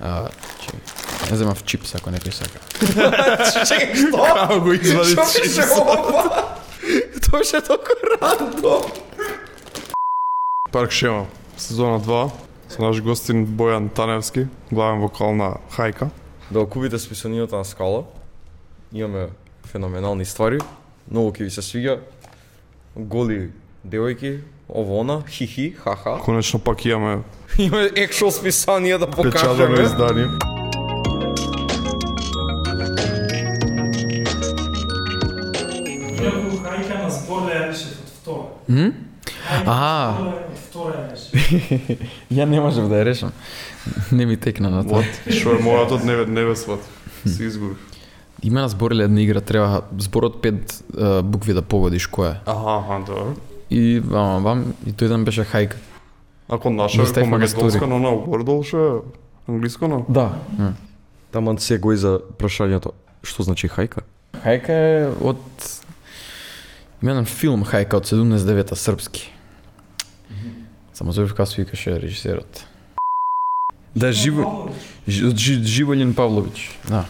А, чекай. Не земав чипс ако некој сака. Чекај, што? Како го извади Што чипс? пише ова? Тоа ше толку рандом. Парк Шема, сезона 2, со наш гостин Бојан Таневски, главен вокал на Хајка. Да го купите списанијата на скала. Имаме феноменални ствари. Многу ќе ви се свиѓа. Голи девојки, ово она, хихи, ха-ха. Конечно пак имаме Имаме екшол списание да печатено покажеме. издание. Иако Хајка на од втора. М? А. ја не можев да ја решам. Не ми текна на тоа. Што е мојот од не, не ве сват. Си изгубив. Има на збориле една игра, треба зборот пет букви да погодиш која е. Аха, аха, добро. И бам, бам, и тој ден беше хајка. Ако наша Го е ставивме по на македонска, но на Wordle ше англиско, но Да. Таман сегој за прашањето. Што значи хајка? Хајка е од Има еден филм Хајка од 79-та српски. Само забив како се викаше режисерот. Да, Живо Жи- Живолин Павлович. Да.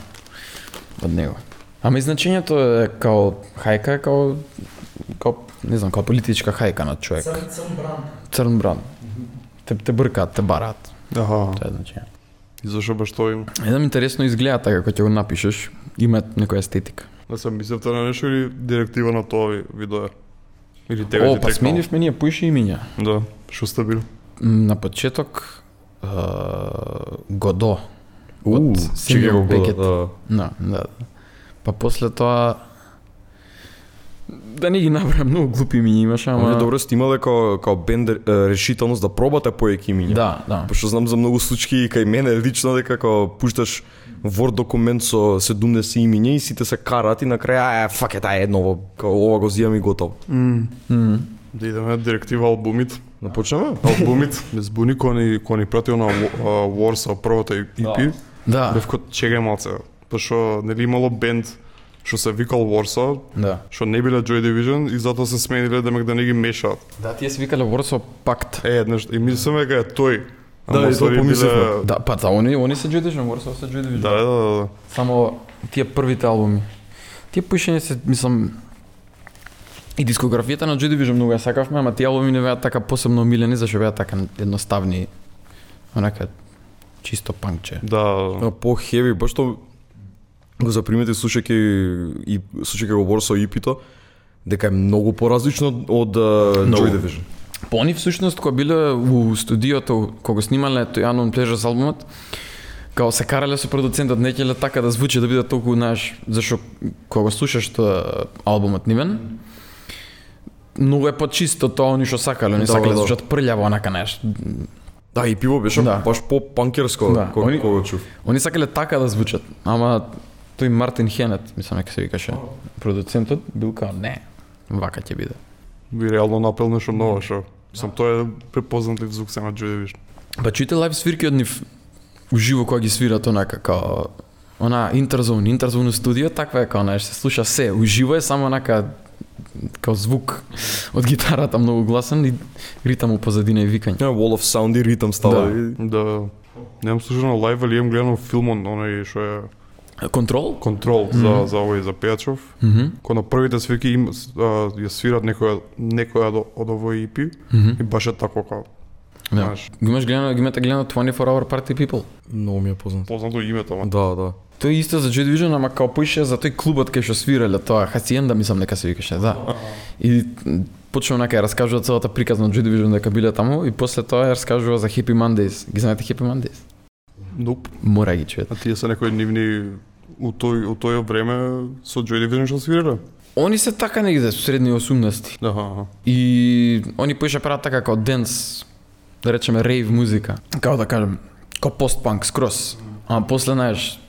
Од него. Ама и значењето е као хајка е као као не знам, као политичка хајка на човек. Црн, црн бран. Црн бран. Те, те бркаат, те бараат. аха, Тоа е значење. и зашо баш тоа има? Едам интересно изгледа така кога ќе го напишеш, има некоја естетика. Да се мислевте на нешто или директива на тоа ви, ви доја? Или тебе О, ти па сменивме ние поише имиња. Да, што сте бил? На почеток е, Годо. У, Од Симеон го Бекет. Да, да. да. Па после тоа да не ги набрам многу глупи имиња имаше, Ама ама вие добро сте имале као, као бенд решителност да пробате поеки имиња. Да, да. Пошто знам за многу случаи и кај мене лично дека као пушташ Word документ со 70 имиња и сите се карат и на крај е фак е таа едно во- као ова го зијам и готово. М. Да идеме директива албумит. Да почнеме? Албумит, без буни кој ни, кој ни пратил на Warsaw првата EP. Да, Бев код чегај малце. Пошто нели имало бенд што се викал Warsaw, да. што не биле Joy Division и затоа се смениле да да не ги мешаат. Да, тие се викале Warsaw Pact. Е, еднаш, и мислиме дека е тој. Да, и тоа помислевме. биле- Да, па да, они, они се Joy Division, Warsaw се Joy Division. Да, да, да, да. Само тие првите албуми. Тие поишење се, мислам, и дискографијата на Joy Division многу ја сакавме, ама тие албуми не беа така посебно омилени, зашто беа така едноставни, онака чисто панкче. Да, А, по хеви, баш што го запримети слушајќи и слушајќи го Warsaw EP-то, дека е многу поразлично од, uh, Многу. Joy Division. По они всушност кога биле у студиото кога снимале тој Unknown Pleasures албумот, као се карале со продуцентот не ќеле така да звучи да биде толку, знаеш, зашо кога слушаш тоа албумот нивен, многу е почисто тоа они што сакале, они Да, сакале да да. звучат прљаво онака знаеш. Да, и пиво беше Да. баш по панкерско Да, кога они- кога чув. Они сакале така да звучат, ама тој Мартин Хенет, мислам дека се викаше, продуцентот бил као не, вака ќе биде. би реално напел нешто ново, што Сам тоа е препознатлив звук се на Joy Division. Па чуите лайв свирки од нив уживо кога ги свират онака као она интерзон, интерзон студио, таква е као знаеш, се слуша се, уживо е само онака као звук од гитарата многу гласен и ритам у позадина и викање. Yeah, Wall of Sound и ритам става. Да. и- Да, немам слушано лайв, али имам гледано филмон, оној што е Контрол? контрол за за овој за Пејачов. Мгм. Кога на првите свирки им ја свират некоја некоја од, од овој EP Мгм. и баш е тако као. Да. Знаеш, Ги имаш гледано, ги имате гледано 24 Hour Party People? Многу ми е познато. познато името, ама. Да, да. Тој е исто за Joy Division, ама као поише за тој клубот кај што свирале тоа, Хациенда мислам дека се викаше, да. И почнува онака ја раскажува целата приказ на Joy Division дека биле таму и после тоа ја раскажува за Happy Mondays. Ги знаете Happy Mondays? Ноп. Мора ги чуете. А тие се некои нивни у тој у тој време со Joy Division што свирале? Они се така негде средни 80 Аха, аха. И они поише прават така како денс, да речеме рейв музика. Како да кажем, како постпанк скрос. Ама после, знаеш,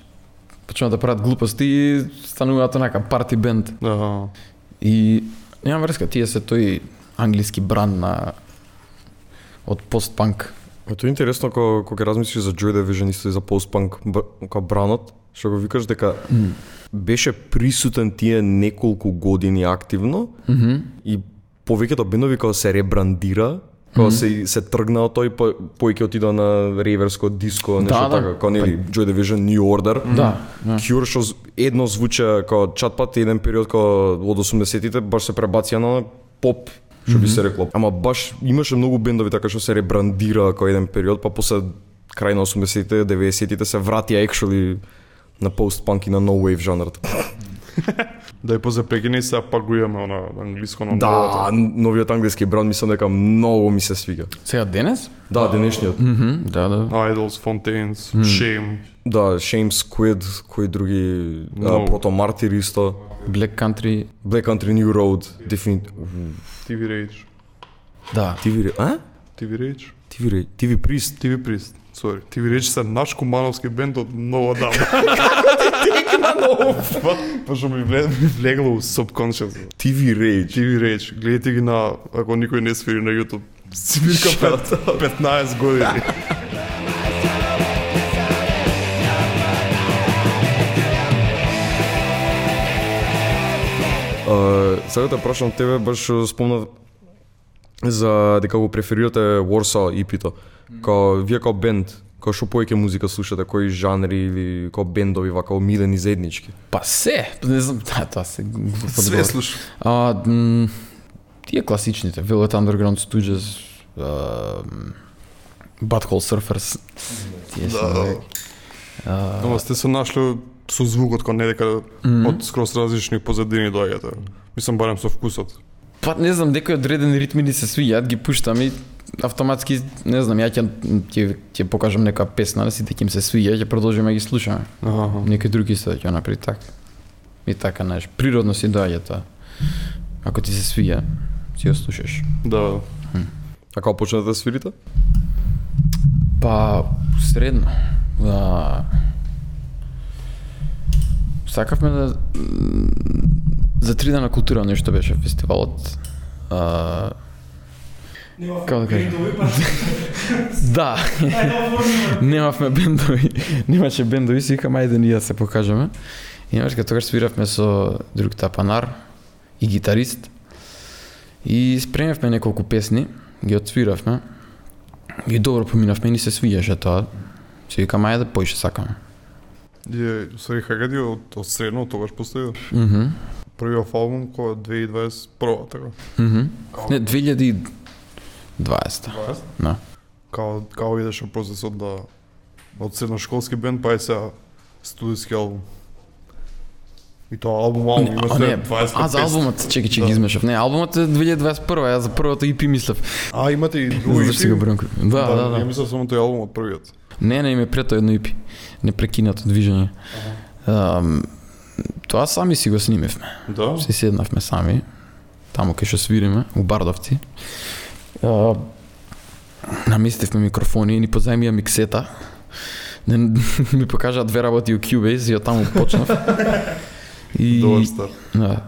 почнуваат да прават глупости и стануваат онака парти бенд. Аха. И нема врска, тие се тој англиски бранд на од постпанк. Тоа е интересно кога кога размислиш за Joy Division исто и за пост-панк као бранот, што го викаш дека беше присутен тие неколку години активно Мгм. и повеќето бендови кога се ребрандира Као се се тргна од тој па поеќе отида на реверско диско, нешто Да, да. така, као нели Joy Division New Order. Да, да. Cure што едно звуча као чатпат еден период као од 80-тите баш се пребација на поп што би се рекло. Ама баш имаше многу бендови така што се ребрандира као еден период, па после крај на 80-тите, 90-тите се вратија actually на пост-панк и на no wave жанрот. Да и после прекине се пак го имаме она англиско на Да, новиот англиски бранд мислам дека многу ми се свига. Сега денес? Да, денешниот. Мгм, да, да. Idols, Fontaines, Shame. Да, Shame Squid, кои други, Многу. Proto Martyr исто, Black Country. Black Country New Road, Definit... TV Rage. Да. TV, Re- а? TV Rage. TV, Re- TV Priest. TV Priest. Sorry. TV Rage се наш кумановски бенд од многу давно. Па, па што ми вле- ми влегло у subconscious. TV Rage. TV Rage. Гледате ги на, ако никој не свири на YouTube, свирка пет- 15 години. Сега те прашам тебе, баш што спомна за дека го преферирате Warsaw EP-то. Као, вие као бенд, као што поеќе музика слушате, кои жанри или као бендови вака омилени заеднички? Па се, не знам, да, тоа се Све слушам. А, м, тие класичните, Velvet Underground Stooges, а, Butthole Surfers, тие се Да. А, Ама сте се нашле со звукот кон не дека мгм. од скроз различни позадини доаѓате. Мислам барем со вкусот. Па не знам, некои одредени ритми ни се свиѓаат, ги пуштам и автоматски, не знам, ја ќе ќе ќе покажам нека песна, на сите ќе им се свиѓа, ќе продолжиме да ги слушаме. Аха. Некои други се ќе направи така. И така, знаеш, природно си доаѓа тоа. Ако ти се свиѓа, си го слушаш. Да. А као почнете да свирите? Па, средно. Да. Сакавме да... За три дена култура нешто беше фестивалот. А, Како да кажам? бендови, па да, немавме бендови, немаше бендови, си викам ајде ние да се покажеме. И като тогаш свиравме со друг тапанар и гитарист. И спремевме неколку песни, ги отсвиравме. И добро поминавме и ни се свиѓаше тоа. Си викам ајде поише сакаме. Е, сори Хагади од, од средно, од тогаш постои. Мгм. Првиот албум кој е 2021 така. Мгм. Не, 2020. 20? Да. Као, као идеше процесот да од средношколски бенд па е сега студиски албум. И тоа албум албум има се не, 25 а за албумот, чекай, че Да. измешав. Не, албумот е 2021, јас за првото EP мислев. А, имате и други. Зашто си го бранко. Да, да, Ја да. мислев само тој албум од првиот. Не, не, име прето едно EP. Непрекинато движење. Ам, тоа сами си го снимивме. Да. Си седнавме сами, таму кај што свириме, у Бардовци. А, наместивме микрофони и ни позајмија миксета. Не, ми покажаа две работи у Cubase и од таму почнав. И Добар. Да,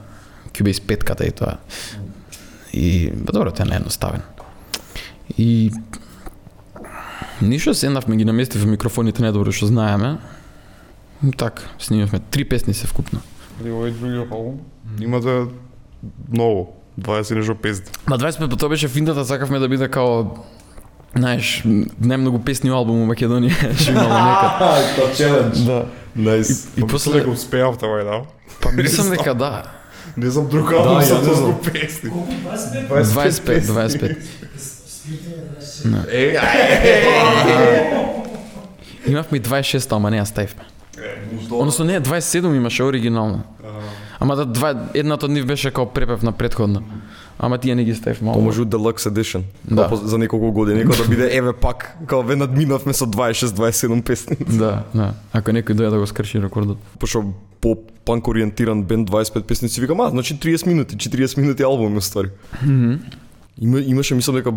Cubase петката и тоа. И, ба добро, тоа не е едноставен. И Ништо седнавме ги наместивме микрофоните најдобро што знаеме. И Така, снимавме три песни се вкупно. Овој другиот албум имате многу, 20 и нешто песни. Ма 25 тоа беше финтата, сакавме да биде као знаеш, најмногу песни албум у Македонија што имало некад. Тоа челендж. Да. Најс. И И после- после дека успеавте вај да. Па мислам дека да. Не знам друг албум Да, со толку песни. Колку? 25? 25, 25. Спиртите да се... Е, Имавме и 26, ама не ја ставивме. Односно не, 27 имаше оригинално. Ама да два, едната од нив беше као препев на предходна. Ама тие не ги ставив малку. Тоа може Deluxe Edition. Да. Да. За неколку години, кога да биде еве пак, као ве надминавме со 26-27 песни. Да, да. Ако некој дојде да го скрши рекордот. Пошто по панк ориентиран бенд 25 песни си викам, а, значи 30 минути, 40 минути албум е ствари. Има, имаше мислам дека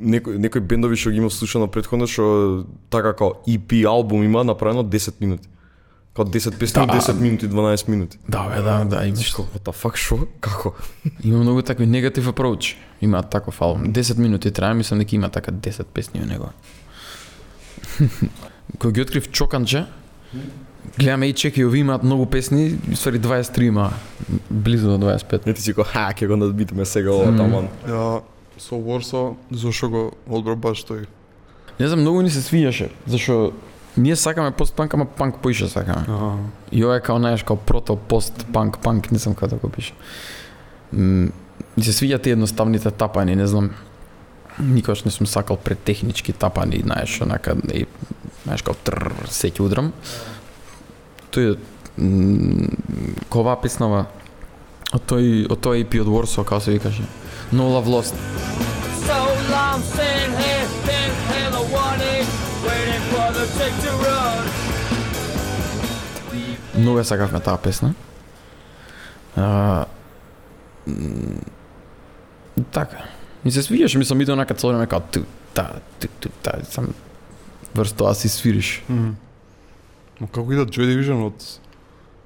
некој некои бендови што ги имав слушано претходно што така као EP албум има направено 10 минути. Као 10 песни, Да. 10 минути, 12 минути. Да, бе, да, да, имаш. Што, what the fuck, шо? Како? Има многу такви негатив approach. Има таков албум. 10 минути трае, мислам дека има така 10 песни у него. Кога ги открив Чоканче, гледаме и чеки, ови имаат многу песни, и ствари 23 има, близо до 25. Не ти си ко, ха, ќе го надбитиме сега ова Мм. таман. Ја со Warsaw, зашо го одбра баш тој? Не знам, многу ни се свиѓаше, зашо ние сакаме пост-панк, ама панк поише сакаме. Аха. И ова е као, знаеш, као прото, пост, панк, панк, не знам како да го пише. Ми се свиѓа тие едноставните тапани, не знам. Никогаш не сум сакал претехнички тапани, знаеш, онака, и, знаеш, као тр, сеќи удрам. Тој е, м, ко оваа песнава, од тој, од тој EP од Warsaw, како се викаше. No Love Lost. So long Многу ја сакавме таа песна. А, м, така. Ми се свиѓаше, мислам, иде онака цело време као ту, та, ту, ту, та, сам врз тоа си свириш. Мгм. Но како иде Joy Division од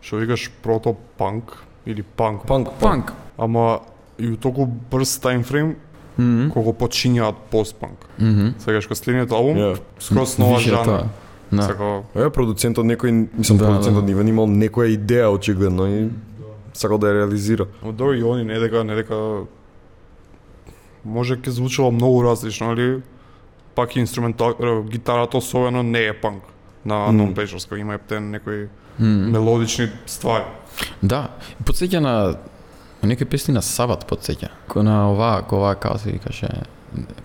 што викаш прото панк или панк, Панк, Панк. ама и у толку брз таймфрейм Мгм. кога почињаат постпанк. Мгм. Сегаш кога следниот албум, Ја. скрос нова жанр. Да. Сака, Е, продуцентот некој, мислам, Да, продуцентот да. Нивен имал некоја идеја очигледно и сакал да ја реализира. но добро и они не дека не дека може ќе звучало многу различно, али пак и инструментал гитарата особено не е панк на Unknown Pleasures, кој има ептен некои Мгм. мелодични ствари. Да, подсеќа на некои песни на Сабат подсеќа. На оваа, ко оваа како се викаше,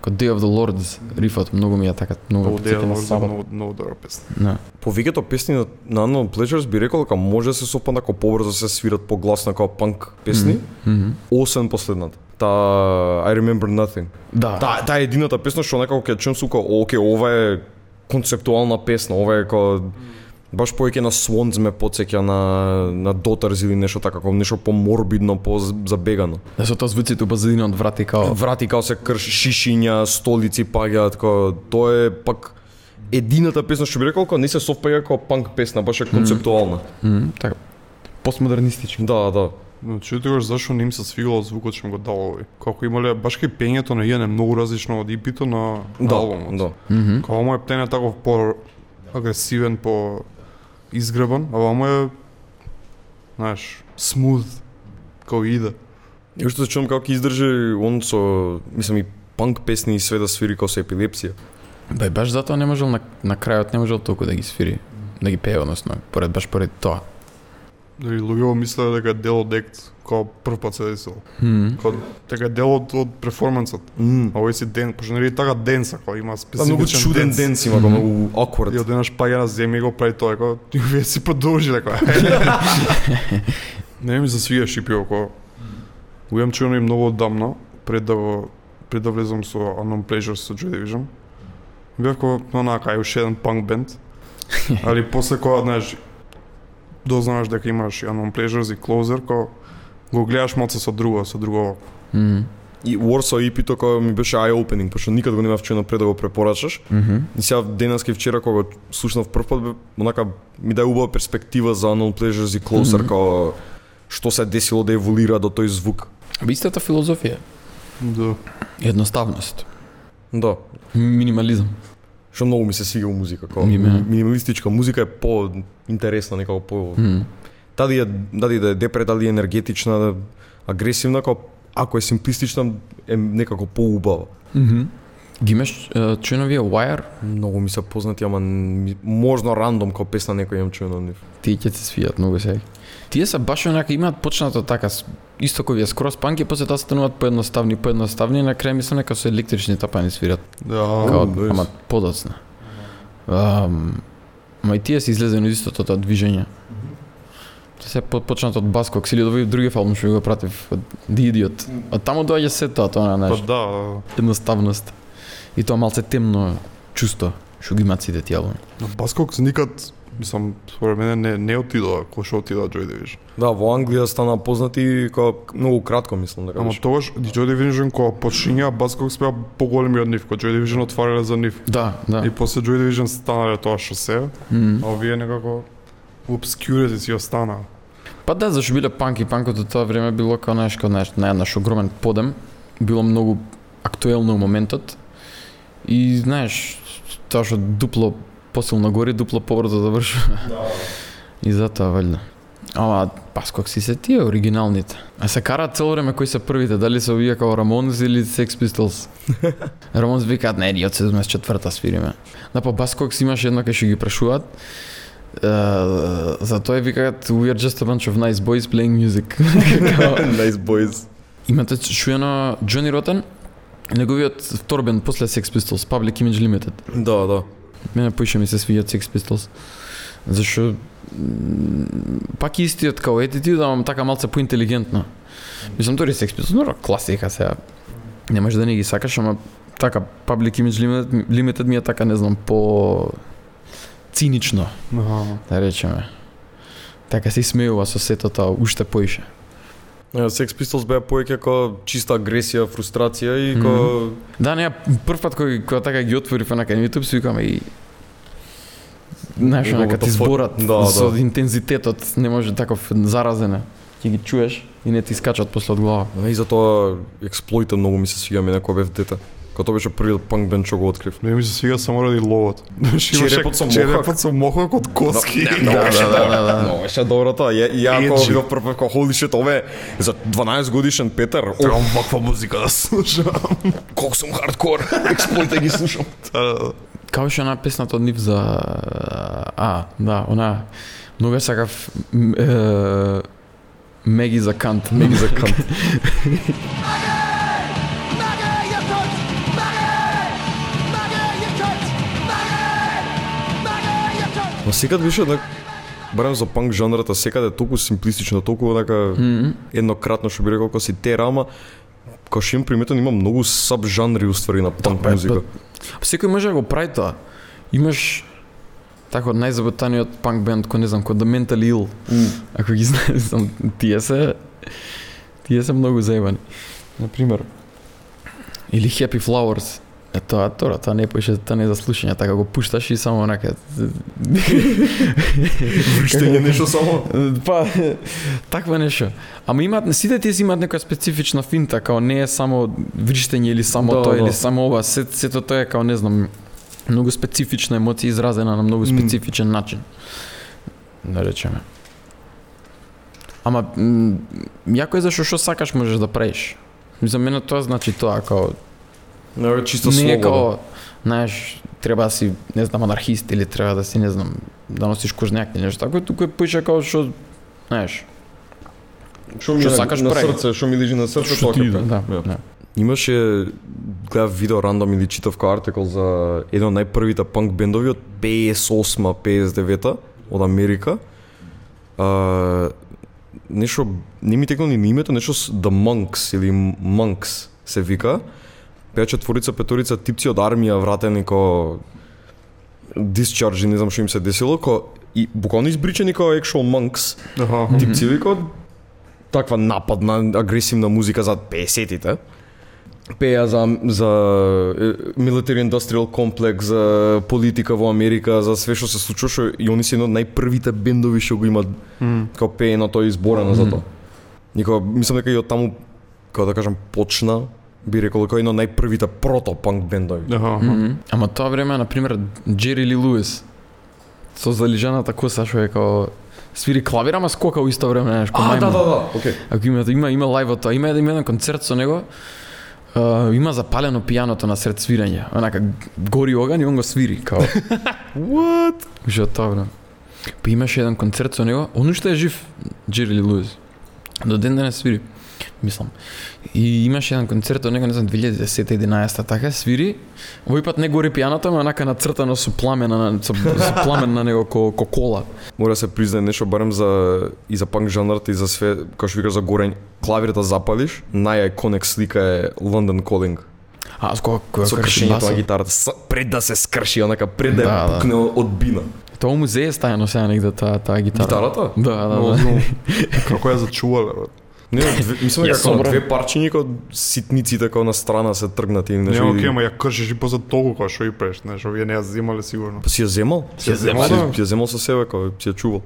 ко Day of the Lords рифот многу ми ја така многу Тоа подсеќа е на Сабат. многу многу добра песна. Да. Повеќето песни на, на Unknown Pleasures би рекол дека може да се сопна како побрзо се свират погласно како панк песни, Мгм. освен последната. Та I Remember Nothing. Да. Таа таа е едината песна што некако ќе чум сука, оке, ова е концептуална песна, ова е како баш повеќе на Swans ме потсеќа на на Daughters или нешто така, како нешто поморбидно, по забегано. Да со тоа звуците у базадинот врати као Врати као се крш шишиња, столици паѓаат, како тоа е пак едината песна што би рекол кога не се совпаѓа како панк песна, баш е концептуална. Мгм, така постмодернистички. Да, да. Но чујте зашо не им се свигало звукот што им го дал овој. Како имале баш кај пењето на Иен е многу различно од ипито на, на Да, албумот. да. Мгм. Као му е птен е таков по агресивен, по изгребан, а вамо е знаеш, смуд као иде. И уште се чувам како ќе издржи он со, мислам и панк песни и све да свири како со епилепсија. Бе, баш затоа не можел на, на крајот не можел толку да ги свири, да ги пее, односно, поред баш поред тоа. Дали луѓето мислеле дека дел од ект као прв пат се десило. Као дека е дел од, од перформансот. Mm. А овој си ден, пошто нели така денса, као има Па многу специфичен чуден денс. денс има, како многу awkward. И одеднаш паѓа на земја и го прави тоа, како и вие си продолжиле како. не ми се свија шипио како го имам чуено и многу одамна пред да го пред да влезам со Unknown Pleasures со Joy Division. Бев како онака е уште еден панк бенд. Али после кога знаеш дознаваш дека имаш и Unknown Pleasures и Closer, како го гледаш малце со друго, со друго Мгм. И Warsaw EP тоа ми беше eye opening, пошто никад го немав чуено пред да го препорачаш. Мгм. И сега денеска и вчера кога го слушнав прв пат, бе, онака ми даде убава перспектива за Unknown Pleasures и Closer, Мгм. како што се десило да еволира до тој звук. Истата филозофија, да. едноставност, Да, минимализам. Што многу ми се свига музика, како ме. минималистичка музика е по интересна, некако по Мгм. дали е дали да е депре, дали е енергетична, да- агресивна, како ако е симплистична е некако поубава. Мгм. Ги имаш чуновија Wire, Многу ми се познати, ама можно рандом како песна некој имам чуено од нив. тие ќе се свијат многу сега. Тие се баш онака имаат почнато така исто кој е скроз панк и после тоа стануваат поедноставни, поедноставни и на крај мислам дека со електрични тапани свират. Да. Као, најс. ама подоцна. Ам, ама и тие се излезени од истото тоа движење. Тоа се по- почнато од Баскокс или од овој други филм што го пратив, од The Idiot. Од таму доаѓа се тоа, тоа, Па знаеш, да, едноставност. И тоа малце темно чувство што ги имаат сите тие албуми. На Баскокс никад, мислам, според мене не, не отидоа кој што отидоа Joy Division. Да, во Англија стана познати како многу кратко мислам дека Ама беше. тогаш Joy Division кога почиња Баскокс беа поголеми од нив, кога Joy Division отварале за нив. Да, да. И после Joy Division станале тоа што се, Мм. а овие некако obscurity си останаа. Па да, зашто биле панк и панкот од тоа време било као знаеш, као знаеш, на еднаш огромен подем, било многу актуелно у моментот. И знаеш, тоа што дупло посилно гори, дупло побрзо завршува. И затоа валјда. Ама, пас кога си се тие оригиналните. А се караат цело време кои се првите, дали се овие како Рамонс или Sex Pistols. Рамонс викаат, не, ние од 74-та свириме. Да, па Баскокс имаш едно кај што ги прашуваат, Uh, за тоа викаат we are just a bunch of nice boys playing music. Nice boys. Имате чуено Джони Ротен? Неговиот втор бенд после Sex Pistols, Public Image Limited. Да, да. Мене поише ми се свиѓаат Sex Pistols. Зашо пак истиот као Attitude, ама така малце поинтелигентно. Мислам тори Sex Pistols, но класика сега. Не може да не ги сакаш, ама така Public Image Limited, Limited ми е така не знам по цинично, Аха. да речеме. Така се смеува со сето тоа уште поише. Е, Sex Pistols беа повеќе како чиста агресија, фрустрација и како Да, не, прв пат кој кога така ги отворив на кај YouTube, си викаме и Знаеш, онака ти зборат да, со да. интензитетот, не може таков заразене. Ти ги чуеш и не ти скачат после од глава. и затоа експлоита многу ми се свига мене кога бев дете. Кога тоа беше првиот панк бенд што го открив. Не ми се свига само ради ловот. Черепот со мохак. Черепот со мохак од коски. Да, да, да, да, да. Но беше добро тоа. Ја, ја кога видов прв кога holy shit, ове за 12 годишен Петар. Требам ваква музика да слушам. колку сум хардкор. Експлоита ги слушам. Да, да, да. Како беше она песната од нив за а, да, она многу сакав Меги за кант, Меги за кант. Но секад беше да барем за панк жанрата секаде толку симплистично, толку така еднократно што би рекол како си тера, ама као што им приметен има многу саб жанри уствари на панк бе, музика. Секој може да го прави тоа. Имаш така најзабутаниот панк бенд кој не знам, кој The Mentally Ill. Ако ги знаеш, тие се тие се многу заебани. На пример. Или Happy Flowers. Е тоа, тоа, тоа не поише, тоа не е за слушање, така го пушташ и само онака Врштење нешто само. па таква нешто. Ама имаат сите тие имаат некоја специфична финта, као не е само вриштење или само Да, тоа да. или само ова, се сето тоа е као не знам многу специфична емоција изразена на многу специфичен начин. Да речеме. Ама јако е зашто што сакаш можеш да правиш. За мене тоа значи тоа као Не, чисто не е као знаеш треба да си не знам анархист или треба да си не знам да носиш кожњак или нешто такво, туку е поише као што знаеш, Што ми Што на- сакаш на прави. срце, што ми лежи на срце, што ти да, Ја. да. Имаше гледав видео рандом или читав као артикол за еден од најпрвите панк бендови од 58 59 од Америка. А, нешто не ми текнало ни името, нешто The Monks или Monks се вика. Беа четворица, петорица типци од армија вратени ко discharge, не знам што им се десило, ко и буквално избричени како actual monks Аха. типци вика таква нападна, агресивна музика за 50-тите. Пеа за, за military industrial complex, за политика во Америка, за све што се случуваше и они се едно од најпрвите бендови што го имаат како пее на тој изборено за тоа. Никога мислам дека и од таму како да кажам почна би рекол дека е едно од најпрвите прото панк бендови. Аха. Мгм. Ама тоа време, на пример, Джери Ли Луис со залижаната коса што е као свири клавир, ама скока у исто време, знаеш, кој мајмун. да, окей. Ако има има има лајв од тоа, има има еден концерт со него. Uh, има запалено пијаното на сред свирење. Онака гори оган и он го свири као. What? Уште тоа време. Па имаше еден концерт со него, он уште е жив, Джери Ли Луис. До ден денес свири, мислам. И имаше еден концерт од него, не знам, 2010-11 така, свири. Овој пат не гори пијаното, ама онака нацртано со пламен на со, со пламен на него ко, ко кола. Мора да се признае нешто барем за и за панк жанрот и за све, како што викаш за горење, клавирот да запалиш, најајконек слика е London Calling. А, с кога кога Со крши кршењето на гитарата, с- пред да се скрши, онака пред да, Да, ја да. пукне од бина. Тоа музеј е стајано сега негде таа таа гитара. Гитарата? Да, да, Много да. Како ја зачувале, бе. Не, две, мислам дека како две парчиња како ситниците како на страна се тргнати или Не, нешто. окей, или- ама ја кршиш и после толку кога што и преш, знаеш, овие не ја земале сигурно. Па си ја земал? Си ја земал, Си, да. ја земал со себе, како си ја чувал.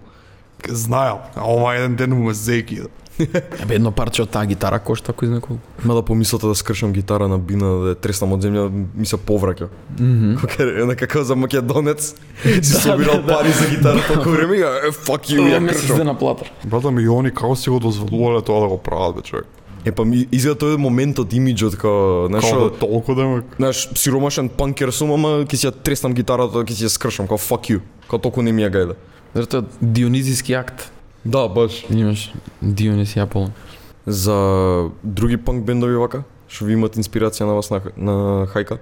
Знаел, а ова еден ден му ме зеки. Абе едно парче од таа гитара кошта кој знае колку. Ма да помислата да скршам гитара на бина, да ја треснам од земја, ми се повраќа. Кога е некако за македонец, си собирал пари за гитара толку време, и ја, е, fuck you, ја кршам. дена платар. Брата ми и они како си го дозволувале тоа да го прават, бе, човек. Е, па ми изгледа тој моментот, имиджот, као, знаеш, Како да толку демек. знаеш, сиромашен панкер сум, ама ќе си ја треснам гитарата, ќе си ја скршам, као fuck you. Као толку не ми ја гајда. Зато дионизиски акт. Да, баш. Имаш Дионис и Аполон. За други панк бендови вака, што ви имат инспирација на вас на, на хајка?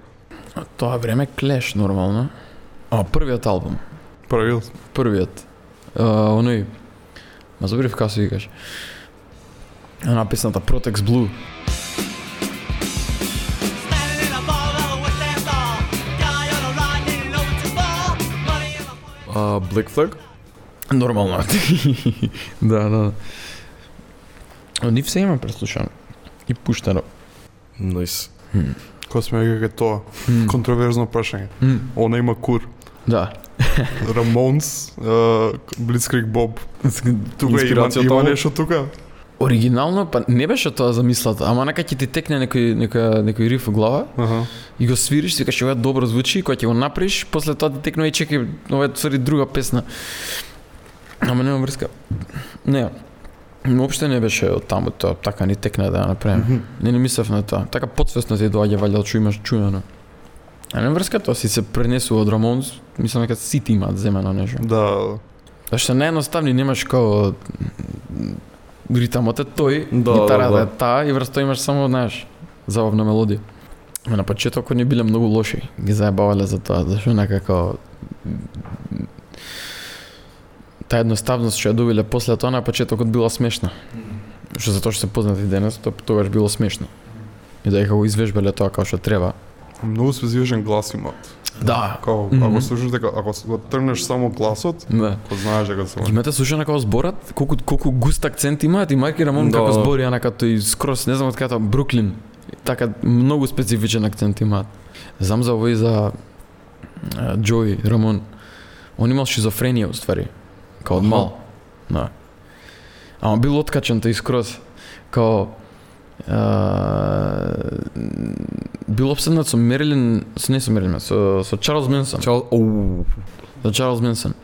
А Тоа време Клеш нормално. А првиот албум. Првиот. Првиот. А, оној Ма заборив како се викаш. Она песната Protex Blue. А Black Flag? Нормално. да, да. Од нив се има преслушано. И пуштено. Nice. Кој сме веќе тоа? Контроверзно прашање. М, Она има кур. Да. Рамонс, Блицкрик Боб. Тука има, има нешто тука? Оригинално, па не беше тоа замислата, ама нека ќе ти текне некој, некој, некој риф во глава Аха. и го свириш, си викаш ова добро звучи, кога ќе го направиш, после тоа ти текне и чекај, ова е цари друга песна. Ама нема врска. Не, Уопште не беше од таму тоа, така ни текна да ја направим. Не не мислев на тоа. Така подсвесно ти доаѓа валјда што имаш чуено. А не врска тоа си се пренесува од Рамонс, мислам дека сите имаат земено нешто. Да. Зашто наједноставни немаш као ритамот е тој, Да, гитарата да, да. е таа и врз тоа имаш само, знаеш, забавна мелодија. Ма на почетокот не биле многу лоши, ги заебавале за тоа, зашто некако таа едноставност што ја добиле после тоа на почетокот била смешна. Што затоа што се познати денес, тоа тогаш било смешно. И дека го извежбале тоа како што треба. Многу специфичен глас имаат. Да. Као, Мгм. ако слушаш дека, ако го трнеш само гласот, Да. го знаеш дека се Имате слушано како зборат, колку колку густ акцент имаат и Марки Рамон Да. како збори она като и скрос, не знам од кај тоа Бруклин. Така многу специфичен акцент имаат. Знам за овој за Джои Рамон. Он имал шизофренија уствари. Као од мал. Да. Ама бил откачен тој скроз. Као бил обседнат со Мерилин, со не со Мерилин, со, со Чарлз Менсон. Чао, оу. За Чарлз Менсон.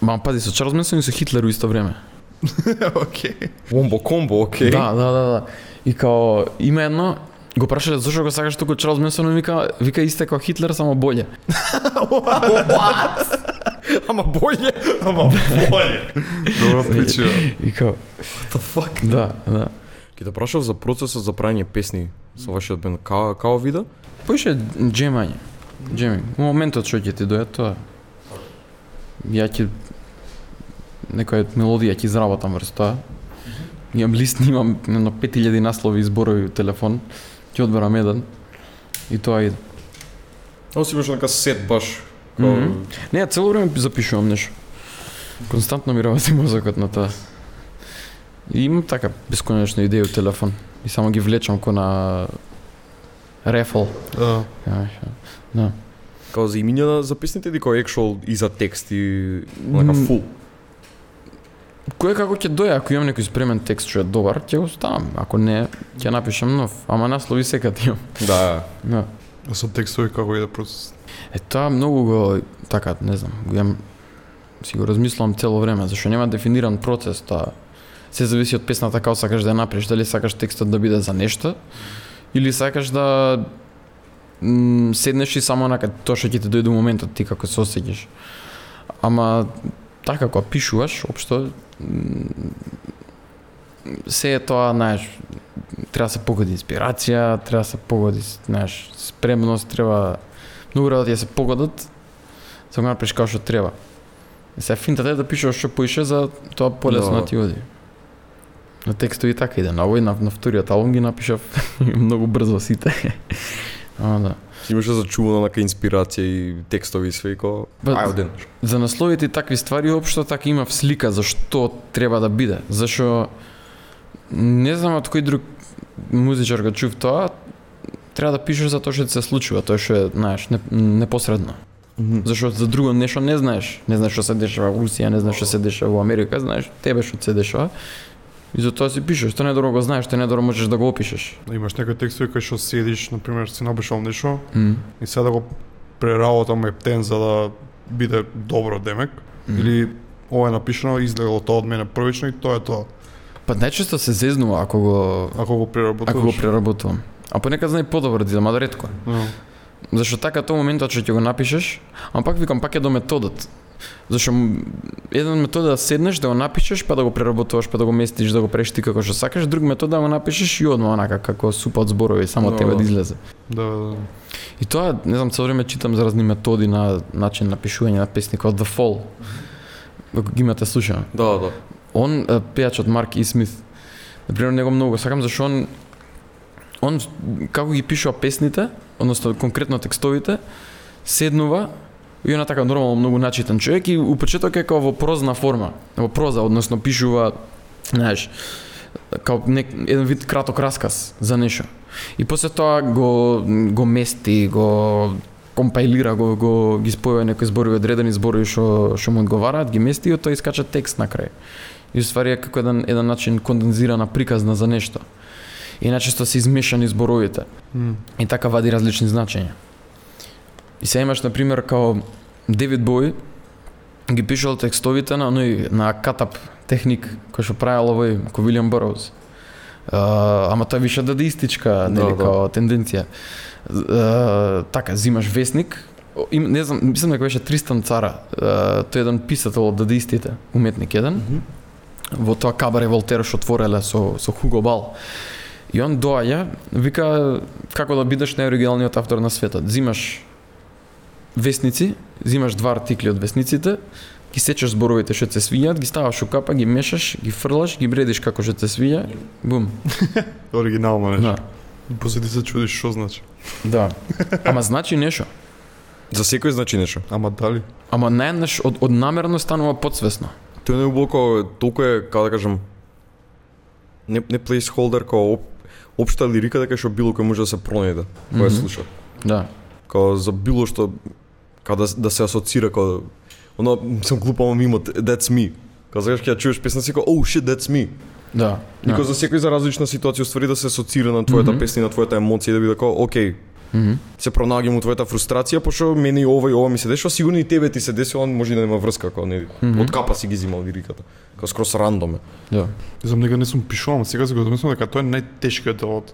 Ма пази, со Чарлз Менсон и со Хитлер у исто време. Океј. Вомбо комбо, окей. Да, да, да, да. И као има едно го прашале зошто го сакаш туку Чарлз Менсон, вика вика исте како Хитлер само боле. Ама боље. Ама боле. Добро причина. И као What the fuck? да, да. Ке те прашав за процесот за правење песни со вашиот бенд. Као, као вида? Поише джемање. Джеми. У моментот што ќе ти дојде тоа. Ја ќе некоја мелодија ќе изработам врз тоа. Имам лист, имам едно 5000 наслови и зборови у телефон. Ќе одберам еден. И тоа иде. Ово си имаш нека сет баш. Као... Мгм. Не, цело време запишувам нешто. Константно ми работи мозокот на тоа. И имам така бесконечно идеи у телефон. И само ги влечам ко на рефл. Да. Да. Као за имиња за песните или као екшол и за текст и М, фул? Кој како ќе дојде, ако имам некој спремен текст што е добар, ќе го ставам. Ако не, ќе напишам нов. Ама наслови секад имам. Да. Да. А со текстови како иде процес? Е тоа многу го така, не знам, го имам си го размислувам цело време, зашто нема дефиниран процес тоа. Се зависи од песната како сакаш да ја направиш, дали сакаш текстот да биде за нешто или сакаш да м, седнеш и само нака тоа што ќе ти дојде моментот ти како се осеќаш. Ама така како пишуваш, општо се е тоа, знаеш, треба да се погоди инспирација, треба да се погоди, знаеш, спремност, треба многу работи да се погодат, за да го направиш како што треба. И сега финтата е да пишеш што поише за тоа полесно Да. ти оди. На текстови така иде. На овој, на, на вториот албум ги напишав многу брзо сите. Ама да. Имаше зачувана нека инспирација и текстови и све и. Ба, Ај оден. За насловите и такви ствари општо така има слика за што треба да биде. Зашо не знам од кој друг музичар го чув тоа, треба да пишеш за тоа што се случува, тоа што е, знаеш, не, непосредно. Зашто за друго нешто не знаеш. Не знаеш што се дешава во Русија, не знаеш што се дешава во Америка, знаеш тебе што се дешава. И затоа си пишеш, што недоро го знаеш, што недоро можеш да го опишеш. Имаш некои текстови кај што седиш, на пример, си напишал нешто Мм. и сега да го преработам ептен за да биде добро демек или ова е напишано излегло тоа од мене првично и тоа е тоа. Па најчесто се зезнува ако го Ако го преработуваш. ако го преработувам. А понекад знае подобро да ама да ретко. Да. Зашто така тоа моментот што ќе го напишеш, ама пак викам пак е до методот. Зашто еден метод е да седнеш, да го напишеш, па да го преработуваш, па да го местиш, да го правиш ти како што сакаш, друг метод да го напишеш и одма онака како супа од зборови, само Да, тебе да. да излезе. Да, да. И тоа, не знам, цело време читам за разни методи на начин на пишување на песни, како The Fall. Ако ги имате слушано. Да, да. Он, пејачот Марк И. Смит, например, него многу сакам, зашто он, он како ги пишува песните, односно конкретно текстовите, седнува и она така нормално многу начитан човек и у почеток е како во прозна форма, во проза, односно пишува, знаеш, како нек, еден вид краток расказ за нешто. И после тоа го го мести, го компаилира, го, го ги спојува некои зборови одредени зборови што што му одговараат, ги мести и тоа искача текст на крај. И ствари е како еден еден начин кондензирана приказна за нешто. И начесто се измешани зборовите. М. И така вади различни значења. И се имаш, например, као Девид Бој, ги пишал текстовите на, оној, на катап техник, кој што правил овој, ко Вилиам Бороуз. Uh, ама тоа више дадистичка, нели, да. као тенденција. Uh, така, зимаш весник, им, не знам, мислам дека беше Тристан Цара, uh, тој е еден писател од дадистите, уметник еден, во тоа кабаре Волтер што отвореле со, со Хуго Бал. И он доаѓа, вика како да бидеш најоригиналниот автор на светот. Зимаш весници, зимаш два артикли од весниците, ги сечеш зборовите што се свиѓаат, ги ставаш у капа, ги мешаш, ги фрлаш, ги бредиш како што се свиѓа, бум. Оригинално нешто. Да. После ти се чудиш што значи. Да. Ама значи нешто. За секој значи нешто. Ама дали? Ама најнаш од, од намерно станува подсвесно. Тој не е толку е, како да кажам, не, не placeholder, као оп, општа лирика дека што било кој може да се пронајде, кој ја Мгм. слуша. Да. Као за било што као да, да се асоцира као оно сум глупа ама мимо that's me. Као загаш ќе ја чуеш песна си као oh shit that's me. Да. Никој да. за секој за различна ситуација уствари да се асоцира на твојата Мгм. песна и на твојата емоција и да биде као окей, Мгм. се пронаѓам у твојата фрустрација, пошто мене и ова и ова ми се дешава, сигурно и тебе ти се десува, може и да нема врска, као не, Мгм. од капа си ги зимал лириката. Као скрос рандом е. Да. Не знам, нека не сум пишувал, ама сега си го замислам дека тоа е најтешкиот дел од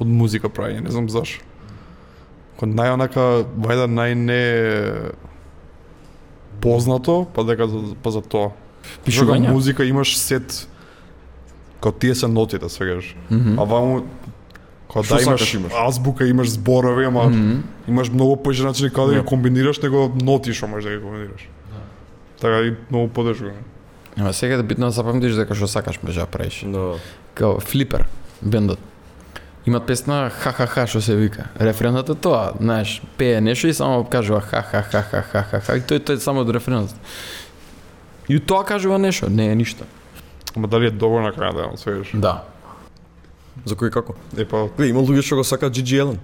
од музика правење, не знам зашо. Кога најонака вајда најне познато, па дека за- па за тоа. Пишување. музика имаш сет као тие се нотите свегаш. Мгм. А ваму кога да имаш, имаш? азбука, имаш зборови, ама Мгм. имаш многу поише начини како да Да. ги комбинираш него ноти што можеш да ги комбинираш. Така и многу подешко. Ама сега е битно да запамтиш дека што сакаш може да правиш. Да. Као Флипер, бендот. Имат песна ха-ха-ха што се вика. Рефренот е тоа, знаеш, пее нешто и само кажува ха-ха-ха-ха-ха-ха. И тој тој е само од рефренот. И тоа кажува нешто, не е ништо. Ама дали е добро на крај да свегаш? Да. За кој како? Е па Гле, има луѓе што го сакаат Джиджи Елен.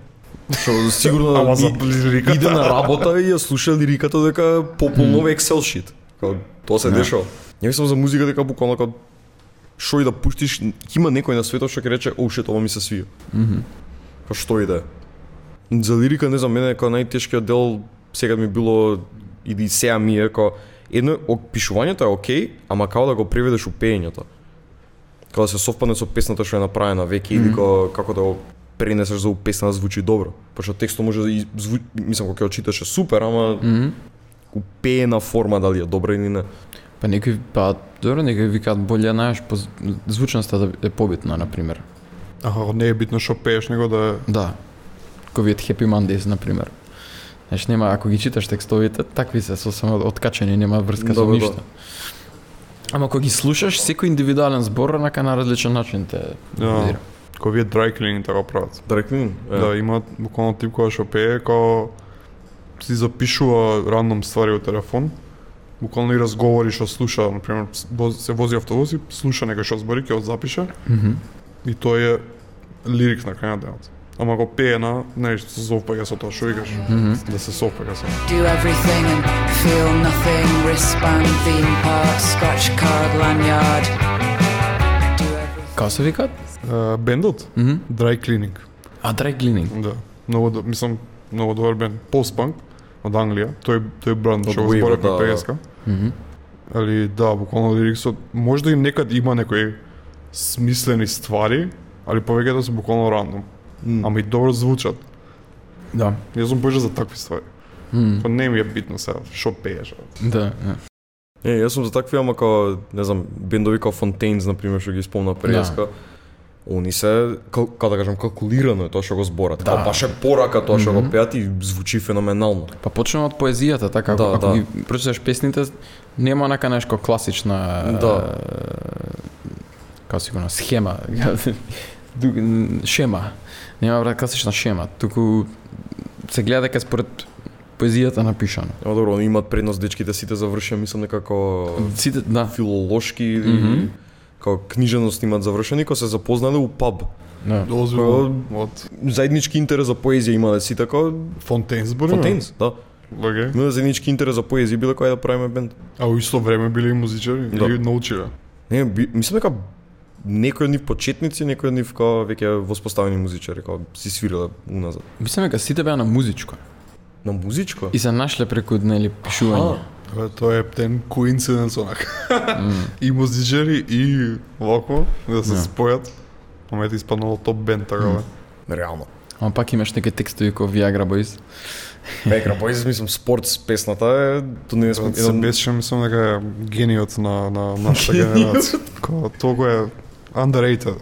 Што сигурно Ама за лириката. иде на работа и ја слуша лириката дека пополно Excel shit. Као тоа се Да. дешава. Ја мислам за музика дека буквално као што и да пуштиш, има некој на светот што ќе рече, "Оу shit, ова ми се свија." Мгм. Па што и да е. За лирика, не знам, мене како најтешкиот дел сега ми било и и сега ми е како едно пишувањето е окей, ама како да го преведеш у пеењето. Како да се совпадне со песната што е направена веќе или како како да го пренесеш за песна да звучи добро. Пошто текстот може да и зву... мислам кога ќе го читаш е супер, ама Мгм. у пеена форма дали е добра или не. Па некои па добро некои викаат боле знаеш по звучноста да е побитна на пример. Аха, не е битно што пееш, него да е Да. Ковиот Happy Mondays на пример. Знаеш, нема ако ги читаш текстовите, такви се сосема откачени, нема врска со Да, бе, да. Ама кога ги слушаш, секој индивидуален збор рака на различен начин те Да. дира. Кој вие dry cleaning така прават. Директно. Е. Да, има буквално тип која што пее, као си запишува рандом ствари во телефон, буквално и разговори што слуша, на пример, се вози автобус и слуша некој што збори, ќе го запише Мгм. и тој е лирик на крај на денот. Ама го пее на, не, се совпаѓа со тоа што викаш, Мгм. да се совпаѓа со. Do everything and feel nothing. Wristband, theme park, scratch card, lanyard. Како се викаат? Е, Бендот? Мгм. Dry Cleaning. А Dry Cleaning. Да. Многу, до- мислам, многу добар бенд. Post-punk од Англија. Тој тој бранд што го зборевме да, да. преска. Мгм. Али да, буквално лириксот можда и некад има некои смислени ствари, али повеќето се буквално рандом. Ама и добро звучат. Да. Јас сум боже за такви ствари. Мм. Па не ми е битно сега што пееш. Да. да. Е, јас сум за такви, ама као, не знам, бендови као Fontaines, например, што ги спомна преска. Они се, како да кажам, калкулирано е тоа што го зборат. Да. Да. Баш е порака тоа што го пеат и звучи феноменално. Па почнем од поезијата, така Да, ако да. ги прочиташ песните, нема нека нешко класична Да. како си го на схема, шема. Нема брат класична шема, туку се гледа дека според поезијата напишано. Ама добро, они имаат предност дечките сите завршија, мислам некако Сите, да. филолошки или Мгм. као книжевност имаат завршени, кога се запознале у паб. да. Озбилно од Заеднички интерес за поезија имале сите као Фонтейн збори. Fontaines, да. Океј. Имале заеднички интерес за поезија, биле кој да правиме бенд. А во исто време биле и музичари, Да. или научиле. Не, би, мислам дека некои од нив почетници, некои од нив као веќе воспоставени музичари, као си свириле уназад. Мислам дека сите беа на музичко На музичко? и се нашле преку нели пишување. Тоа е птен коинциденс онак. и музичари и вако да се Да. спојат. Ете испаднало топ бенд така бе. Реално. Ама пак имаш некои текстови како Viagra Boys. Бекра Boys, мислам, спортс песната е, то не сме Се беше мислам дека е гениот на на нашата генерација. Ко тоа е underrated.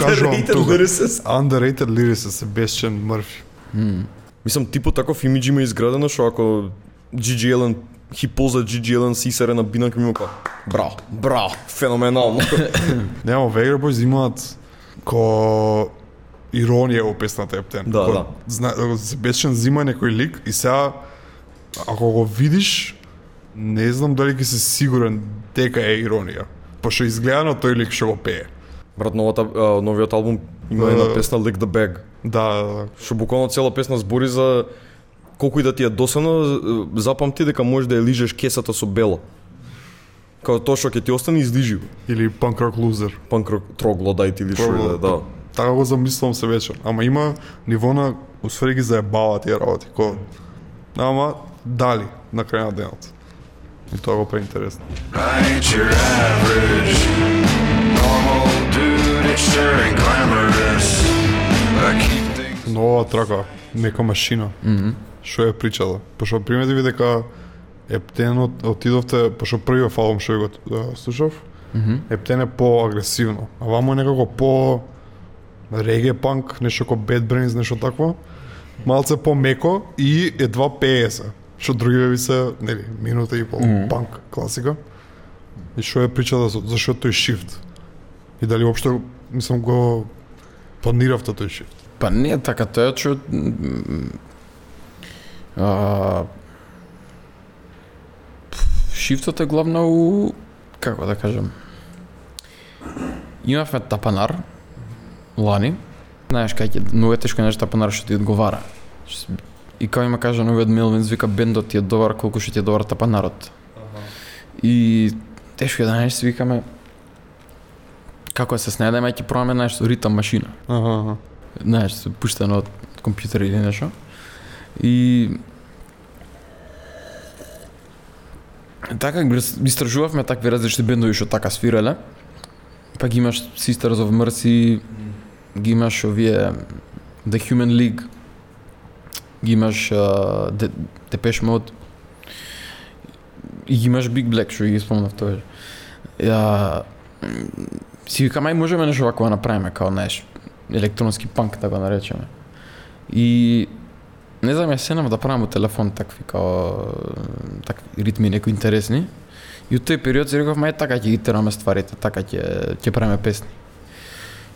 Кажувам тука. Underrated lyricist се бесчен Мрфи. Мм. Мислам, типот таков имидж има изградено, што ако Gigi Allen he pulls a Gigi Allen сисаре на бинак ми ка браво, браво, феноменално. Нема Vega Boys имаат ко иронија во песната Ептен. Да, Ко- да. Зна, се бешен зима некој лик и сега ако го видиш не знам дали ќе си сигурен дека е иронија. Пошто изгледа на тој лик што го пее. Брат, новата, новиот албум има една песна Lick the Bag, Да, да, да. што буквално цела песна збори за колку и да ти е досадно, запамти дека можеш да ја лижеш кесата со бело. Као тоа што ќе ти остане излижи го. Или Punk Rock Loser. Панк трогло дајте или што да, е, да. Така го замислувам се вечер. Ама има ниво на усвари ги заебава тие работи. Ко... Ама дали на крај на денот. И тоа го преинтересно. Нова трака, нека машина. Мгм. Што е причала? Пошто примети ви дека Ептен от, отидовте, пошто првиот албум што го да, слушав, Мгм. Ептен е по-агресивно. А вамо е некако по реге панк, нешто како Bad Brains, нешто такво. Малце по-меко и едва пее се. Што другиве ви се, нели, минута и пол Мгм. панк класика. И што е причата за зашо тој шифт? И дали уопште мислам го планиравте тој шифт? Па не е така, тоа што а, шифтот е главно у како да кажам имавме тапанар лани знаеш кај ќе многу е тешко најдеш тапанар што ти одговара Што и као има кажа новиот Мелвин вика бендот ти е добар колку што ти е добар тапанарот и тешко е да најдеш си викаме како се снајдеме ќе пробаме знаеш со ритам машина Аха, аха. знаеш, се пуштено од компјутер или нешто. И така истражувавме такви различни бендови што така свиреле. Па ги имаш Sisters of Mercy, ги имаш овие The Human League, ги имаш uh, Мод и ги имаш Big Black што ги спомнав тоа. Ја си вика, мај можеме нешто вакво да направиме као знаеш електронски панк така да го наречеме. И не знам, ја сенам да правам телефон такви као такви ритми некои интересни. И од тој период си реков, мај така ќе ги тераме стварите, така ќе ќе правиме песни.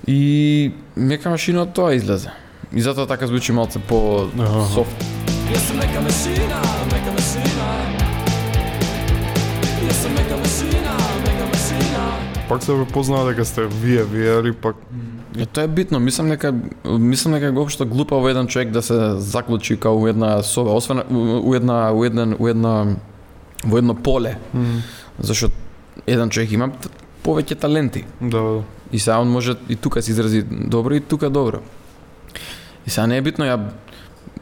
И нека машина од тоа излезе. И затоа така звучи малце по софт. Пак се препознава дека сте вие, вие или пак Е, тоа е битно. Мислам дека мислам дека е општо глупаво еден човек да се заклучи као у една соба, освен у една у еден у една во едно поле. Зашто еден човек има повеќе таленти. Да, да. И сега он може и тука се изрази добро и тука добро. И сега не е битно ја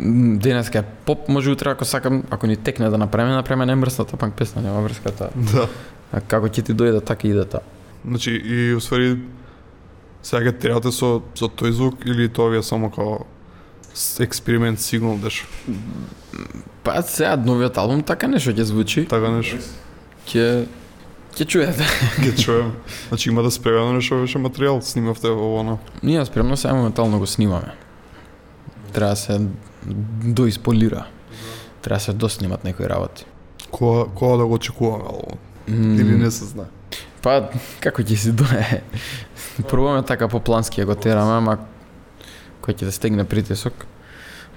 м, денеска е поп, може утре ако сакам, ако ни текне да направиме, направиме немрсната панк песна, нема врска таа. Да. А како ќе ти дојде, така и иде таа. Значи, и усвари, сега терате со, со тој звук или тоа ви е само као с- експеримент сигнал деш? Па сега новиот албум така нешто ќе звучи, Така нешто. ќе ќе чуете. Ќе чуем. Значи има да спрегано нешто беше материјал, снимавте ово на. Ние спремно сега моментално го снимаме. Треба да се доисполира. Треба да се доснимат некои работи. Кога, кога да го очекуваме албумот? М, Или не се знае? Па, како ќе си дое? Пробуваме така по плански ја го тераме, ама кој ќе да стегне притисок,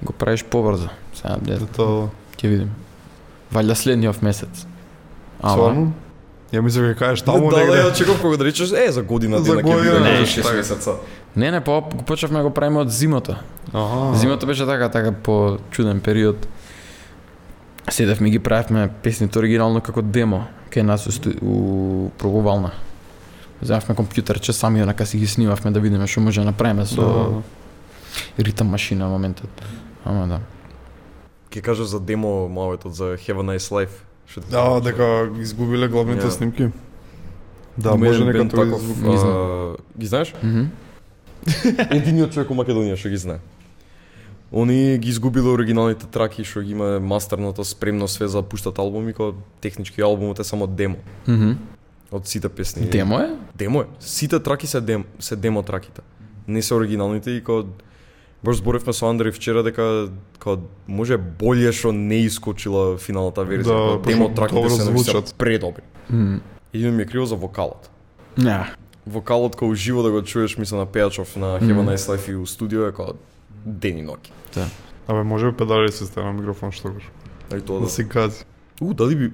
го правиш побрзо. Сега, не, Тоа, ќе видим. Валја следниот месец. Ама, Стварно? Ја мислев ќе кажеш таму да, да, негде. ја очекував кога да речеш, е, за година За дена ќе година, биде не, може така. 6 месеца. Не, не, по, го почнавме да го правиме од зимото. Аха. Зимото беше така, така по чуден период. Седевме и ги правевме песните оригинално како демо кај нас у, сту... у пробувална. Земавме компјутерче, сами онака си ги снимавме да видиме што може да направиме со Да. ритм машина моментот. Ама да. Ќе кажеш за демо малетот за Have a Nice Life. Што Да, дека изгубиле главните Ја. снимки. Да, Има може нека бенд тој таков, звук. не знам. а, Ги знаеш? Мгм. Единиот човек у Македонија што ги знае. Они ги изгубиле оригиналните траки што ги има мастерното спремно све за да пуштат албуми, кога технички албумот е само демо Мгм. од сите песни. Демо е? Демо е. Сите траки се дем, се демо траките. Не се оригиналните и кога баш зборевме со Андреј вчера дека кога може боле што не искочила финалната верзија. Да, демо траките се звучат. предобри. Мм. Едино ми е криво за вокалот. Ја. Вокалот кога уживо да го чуеш мисля на Пејачов на Have a Nice Life и у студио е кога ден и ноќ. Абе, може би педали се стана микрофон што го. Ај тоа Да да. си гази. У, дали би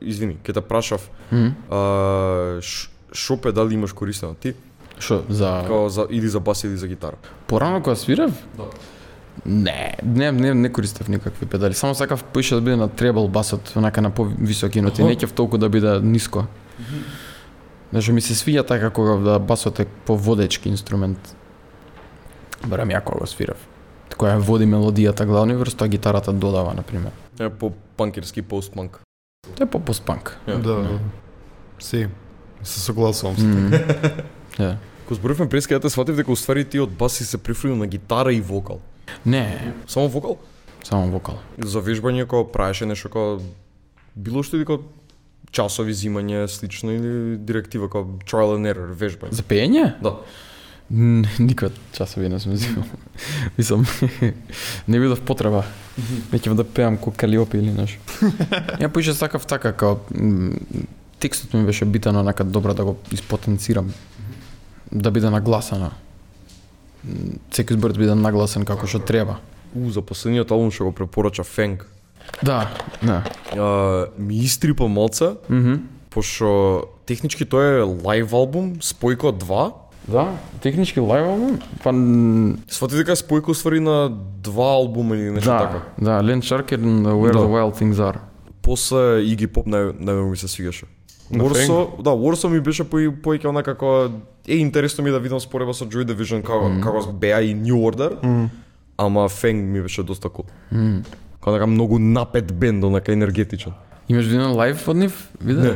извини, ќе те прашав, Мм. а, ш- шо педали имаш користено ти? Што за Као за или за бас или за гитара? порано кога свирав? Да. Не, не, не, не користев никакви педали. Само сакав поише да биде на требл басот, онака на повисоки ноти. Аха. Не ќе толку да биде ниско. Зашто ми се свиѓа така кога да басот е поводечки инструмент. Барам ја кога го свирав. Која води мелодијата главни врз тоа гитарата додава, на пример. Е по панкерски постпанк. Тоа е по постпанк. Ја. Да, да. Си. Се согласувам со. Ја. Кога зборувавме преска, ја те сватив дека уствари ти од бас си се прифрлил на гитара и вокал. Не, Само вокал? само вокал. За вежбање кога правеше нешто кога било што или кога часови зимање слично или директива кога trial and error вежбање. За пеење? Да. Никад часови не сум взимал. Мислам, не видов потреба. Веќе да пеам ко Калиопи или нешто. Ја поише сакав така, као м, текстот ми беше битен онака добро да го испотенцирам. Да биде нагласено. М, Секој збор да биде нагласен како што треба. У, за последниот албум што го препорача Фенг. Да, да. А, ми истрипа малце, Мгм. пошто технички тоа е лайв албум, спојка од два. Да, технички лайв албум, па Свати дека е спојка уствари на два албума или нешто да, така. да, Shark and Where Да. the Wild Things Are. После Pop нај најмногу ми се свигаше. Warsaw, да, Warsaw ми беше по поеќе онака како е интересно ми да видам спореба со Joy Division како како беа и New Order. Ама Fang ми беше доста кул. М. Како нека многу напет бенд, онака енергетичен. Имаш видено лайв од нив? Видео? Не.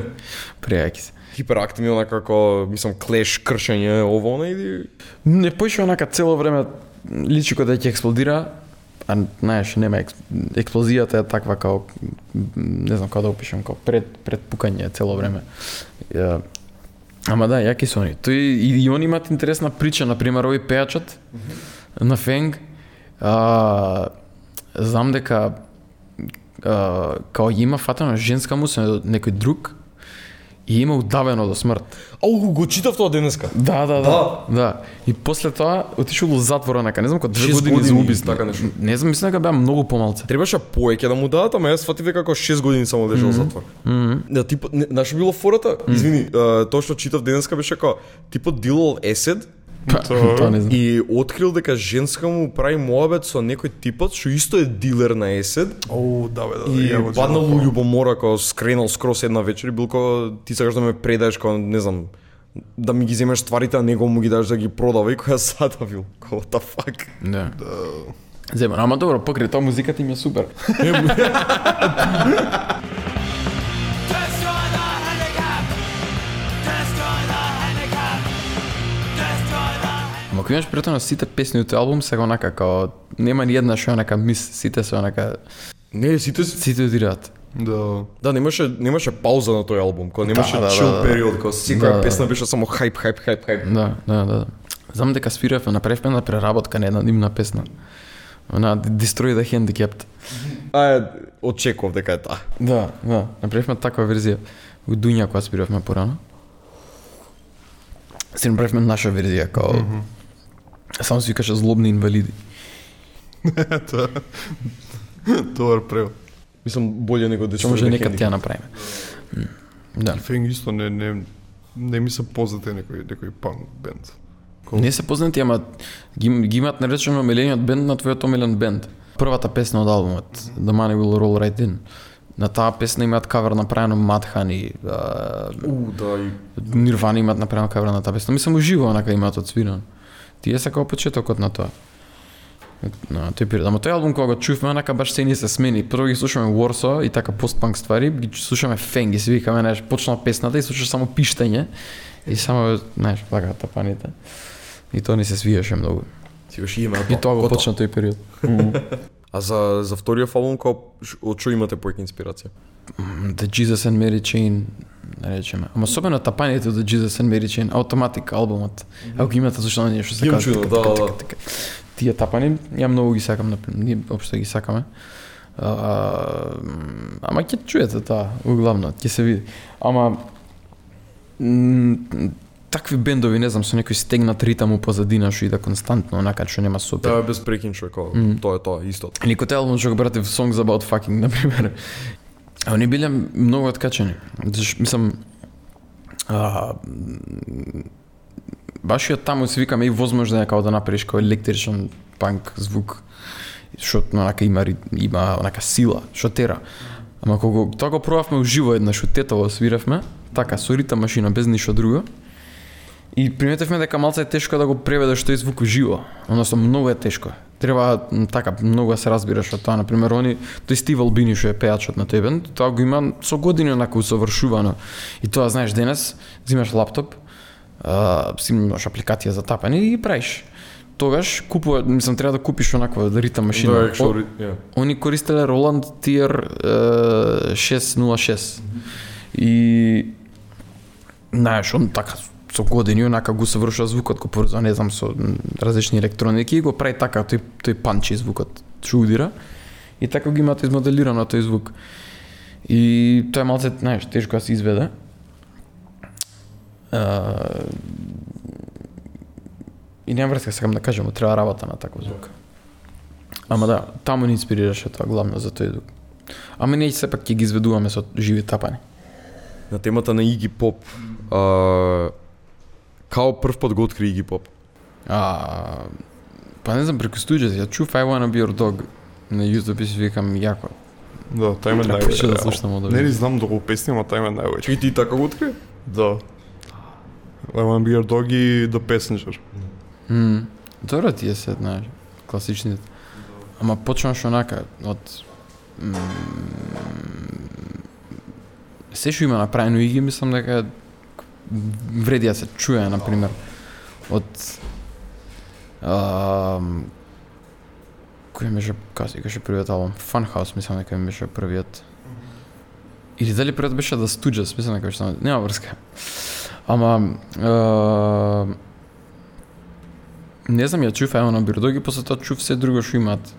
Пријаки се. Хиперактивни онака како мислам клеш кршење ово она или Не поише онака цело време личи кога да ќе експлодира, а знаеш, нема екс... експлозијата е таква као м, не знам како да опишам, као пред пред пукање цело време. Ја, Ама да, јаки се они. Тој и, и они имаат интересна прича, на пример овој пејачот на Фенг. А, знам дека а, као ја има фатено женска му со некој друг и има удавено до смрт. Ау, го читав тоа денеска. Да, да, да. Да. И после тоа отишол во затвор онака, не знам кој две Шест години, за години, убиство. така нешто. Не знам, мислам дека беа многу помалце. Требаше поеќе да му дадат, ама јас сватив дека како 6 години само лежал mm -hmm. затвор. Да, типот, не, знаеш што било фората? Извини, а, тоа што читав денеска беше како типот дилал есед Па, тоа не знам. и открил дека женска му прави моабет со некој типот што исто е дилер на есед Оу, да бе, да. и ја паднал у љубомора кога скренал скрос една вечер и бил како ти сакаш да ме предаеш како не знам да ми ги земеш стварите, а него му ги даш да ги продава и која задавил. Ко, what the fuck? Да. Зема, ама добро, покрај тоа музиката им е супер. кога имаш на сите песни од тој албум, сега онака као нема ни една што онака мис, сите се онака Не, сите сите одираат. Да. Да, немаше немаше пауза на тој албум, кога немаше да, чил да, да. период, кога секоја Да, песна беше само хајп, хајп, хајп, хајп. Да, да, да. Знам дека свиравме, направивме една преработка на една нивна песна. Она Destroy the Handicapped. А, очекував дека е таа. Да, да, направивме таква верзија. Во Дуња која свиравме порано. Се направивме наша верзија као mm -hmm. Само се викаше злобни инвалиди. Добар превод. Мислам боле него да Што може некад ќе ја направиме. Да. Фенг исто не не не ми се познате некој некој панк бенд. Не се познати, ама ги, ги имаат наречено омилениот бенд на твојот омилен бенд. Првата песна од албумот, The Money Will Roll Right In. На таа песна имаат кавер направено Madhan и У, да, и Нирвана имаат направено кавер на таа песна. Мислам уживо онака имаат одсвиран. Тие се како почетокот на тоа. На тој период. Ама тој албум кога го чувме, онака баш се ни се смени. Прво ги слушаме Warsaw и така постпанк ствари, ги слушаме Фенг и се викаме, знаеш, почна песната и слушаш само пиштење и само, знаеш, така тапаните. И тоа ни се свиеше многу. си беше име. И тоа го почна тој период. А за за вториот албум кој од што имате повеќе инспирација? The Jesus and Mary Chain, речеме. Ама особено тапаните од The Jesus and Mary Chain, Automatic албумот. Ако ги имате зашто на што се чуно, така, да, така, да. така. Тие тапани, ја многу ги сакам, например, ние општо ги сакаме. А, ама ќе чуете тоа, углавно, ќе се види. Ама такви бендови, не знам, со некој стегнат ритам у позадина што иде константно, онака што нема супер. Тоа е без прекин човек, Мм. тоа е тоа, исто. Или кој албум што го братив Songs About Fucking, например. А они биле многу откачени. Заш, мислам, а, баш ја таму се викаме и возможно е како да направиш како електричен панк звук што онака има има онака сила, што тера. Ама кога тоа го пробавме уживо еднаш, што тетово свиравме, така со рита машина без ништо друго. И приметивме дека малце е тешко да го преведеш тој звук уживо. Односно многу е тешко. Треба така многу да се разбираш од тоа. На пример, они тој Стив Албини што е пејачот на тој бенд, тоа го има со години онака усовршувано. И тоа знаеш денес, взимаш лаптоп, а, си имаш апликација за тапање и ги правиш. Тогаш купува, мислам треба да купиш онаква ритам машина. Да, О- екшо, ја. Они користеле Roland Tier е, 606. И знаеш, он така со години онака го совршува звукот, го поврзува, не знам, со различни електроники и го прави така тој тој панчи звукот, што удира. И така го имате измоделирано тој звук. И тоа е малце, знаеш, тешко да се изведе. Uh, и нема врска, сакам да кажам, треба работа на таков звук. Ама да, таму ни инспирираше тоа главно за тој звук. Ама ние сепак ќе ги изведуваме со живи тапани. На темата на Иги Поп, а, као прв пат го откри Иги Поп? А, па не знам, преку стуѓето, ја чув I Wanna Be Your Dog на YouTube и си викам, јако. Да, тај ме највеќе. да слушам од Не ли знам долго песни, ама тај ме највеќе. И ти така го откри? Да. I wanna be your dog и The Passenger. М, Добро тие се, знаеш, класичните. Ама почнаш онака, од... м, Се што има направено и ги мислам дека вреди да се чуе, на пример, од а, кој беше, кази, каше првиот албум, Funhouse, мислам дека беше првиот. Или дали првиот беше да Stooges, мислам дека беше нема врска. Ама, а, не знам, ја чув Ева на Бирдог и после тоа чув се друго што имаат.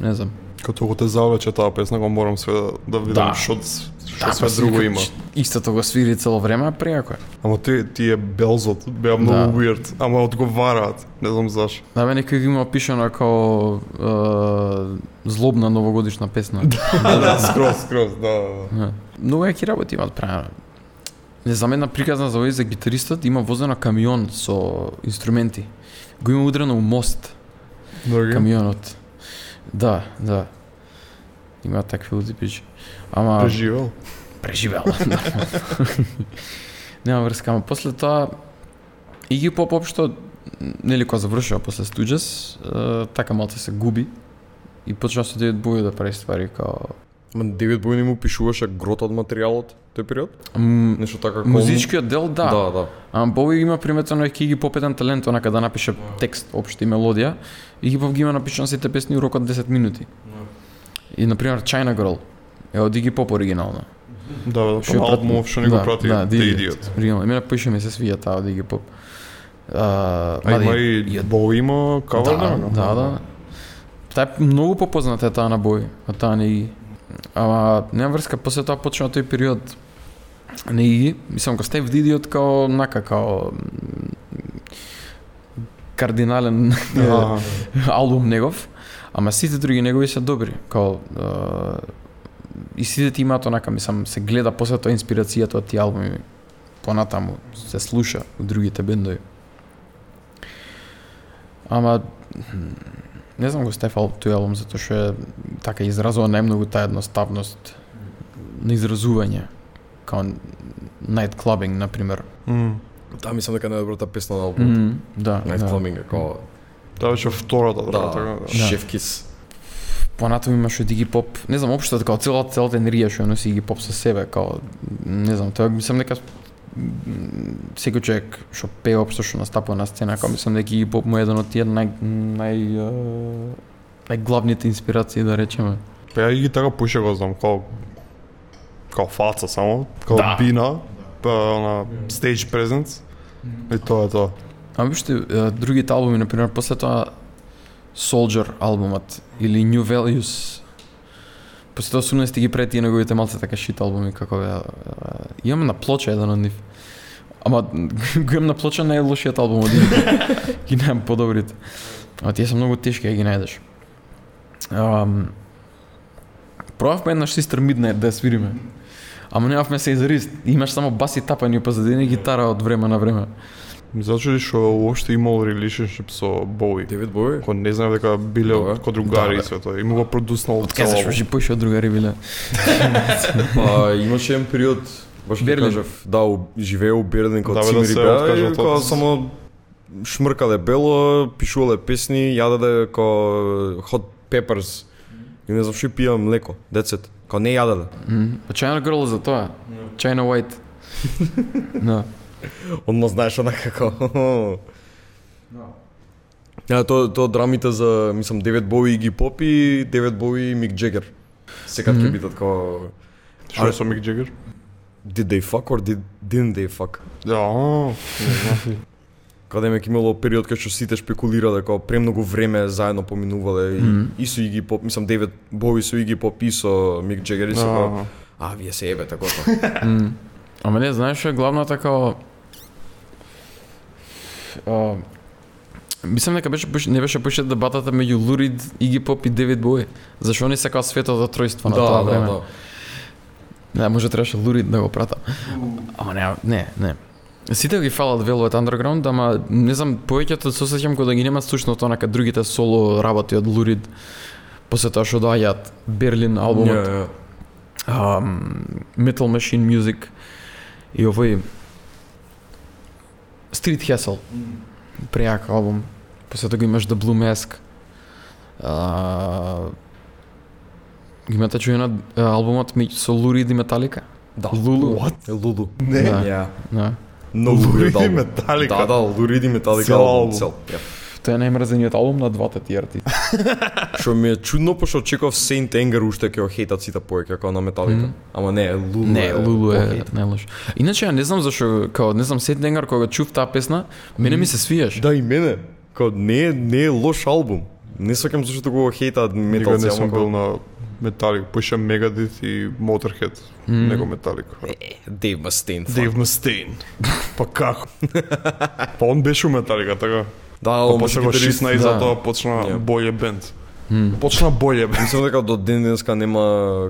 Не знам. Като го те завлече таа песна, го морам све да, да видам Да. што што Да, све па си друго има. Истото го свири цело време, а преако е. Ама ти тие белзот беа многу Да. weird, ама одговараат. Не знам зашо. Да бе, некој ги има опишано како е, злобна новогодишна песна. да, скроз, скроз, да. Да. Многу јаки работи имаат правено. Не знам една приказна за овој за гитаристот има возено камион со инструменти. Го има удрено у мост Други. камионот. Да, да. Има такви луди причи. Ама Преживел. преживел. нема врска, ама после тоа Иги Поп општо нели кога завршува после е, така малце се губи и почна со Девид Бој да прави ствари као Ма Девид Бој не му пишуваше грот од материјалот тој период? м, Нешто така како музичкиот дел да. Да, да. Ама Бој има приметено дека Иги Поп еден талент онака да напише текст општо и мелодија. Иги Поп ги има напишано сите песни у рок од 10 минути. И на пример China Girl е од Иги Поп оригинално. Да, да, Што па ја на прати- албумов што ни го да, прати да, The Idiot. Оригинално. Мене поише ми се свија таа од Иги Поп. А, А има и Боу има кавер да, на да, да. Таа е многу попозната е таа на Бој, од таа на Иги. Ама нема врска, после тоа почна тој период на Иги, мислам кога Стев Дидиот као нака као кардинален Да. албум негов, ама сите други негови се добри, као и сите ти имаат онака, мислам, се гледа после тоа инспирацијата од тие албуми понатаму се слуша у другите бендови. Ама не знам го стефал тој албум затоа што е така изразува најмногу таа едноставност на изразување као night clubbing на пример. Мм. Таа мислам дека најдобрата песна на албумот. Mm, да, Night да. Clubbing е како Тоа беше втората, да, да, така, да. шеф кис. Понатаму имаш од Иги Поп, не знам, општо како целата целата енергија што носи Иги Поп со себе, као не знам, тоа мислам дека секој човек што пее општо што настапува на сцена, као мислам дека Иги Поп му е еден од тие нај нај најглавните инспирации да речеме. Па ја и ги така пуше го знам, као као фаца само, као Да. бина, па на stage presence. И тоа е тоа. А виште, е, другите албуми, например, после тоа Soldier албумот или New Values После тоа 18 ги прети неговите малце така шит албуми како беа. Имам на плоча еден од нив. Ама го имам на плоча најлошиот албум од нив. ги немам подобрите. Ама тие се многу тешки да ги најдеш. Um, пробавме еднаш Sister Midnight да ја свириме. Ама немавме се изрист. Имаш само бас и тапање по позадина и гитара од време на време. Ми зачуди што уопште имал relationship со Боуи. Девид Бој? Кој не знам дека биле Да, ко другари Да, и све тоа. И му го продуснал Од кај зашо жи поише од другари биле. Па имаше еден период баш Берлин. кажав, да, у- живее у Берлин кога Да, бе, да цимери беа кога тоа. само шмркале бело, пишувале песни, јададе ко Hot Peppers. И не знам што пија млеко, децет. Као не јададе. Мгм. Па China Girl за тоа. China White. Да. Одма знаеш онака како... Ja, тоа тоа драмите за, мислам, Девет Боуи и Ги Поп и Девет Боуи и Мик Джегер. Секад ќе бидат како Што е со Мик Джегер? Did they fuck or did, didn't they fuck? Да, а, не знам. Каде ме имало период кај што сите шпекулира дека премногу време заедно поминувале и, и со Иги Поп, мислам Девет Боуи со Иги Поп и со Мик Джегер и со како, А, а вие се ебете готово. М. Ама не, знаеш што е главната као... А, Мислам дека беше не беше поише дебатата меѓу Лурид, Иги Поп и Девид Бој. Зашо они сакаат светото тројство на тоа време. Не, може требаше Лурид да го прата. Ама не, не, не. Сите ги фалат Velvet Underground, ама не знам, повеќето се осеќам кога да ги нема слушно тоа на другите соло работи од Лурид. После тоа што доаѓаат Берлин албумот. Yeah, um, Metal Machine Music и овој Street Hustle. Прејак албум. После тоа го имаш The Blue Mask. А, ги имате чуена а, албумот со Лурид и Металика? Да. Лулу. What? Лулу. Не. Да. Ja. Да. Многу Лурид weird и албум. Металика. Да, да, Лурид и Металика Цел албум. Цел. Ja. Тоа е најмрзениот албум на двата ти артисти. Што ми е чудно, пошто очекував Saint Anger уште ќе го хейтат сите повеќе како на Металика. Мгм. Ама не, Лулу Не, е Лулу е најлош. Иначе ја не знам зашо, као не знам Сет Денгар кога чув таа песна, мене ми се свиеш. Да, и мене. Као не е, не е лош албум. Не сваќам зашто го хейтаат Никога металци, не сум бил на Металик, поише Мегадит и Motorhead, Мм. него Металик. Дейв Мастейн. Дейв Мастейн. Па како? Па он беше у Металика, така. Да, он беше го гитарист. шисна и да. затоа почна Ја. боље бенд. Мм. Почна боље бенд. Мислам дека до ден денеска нема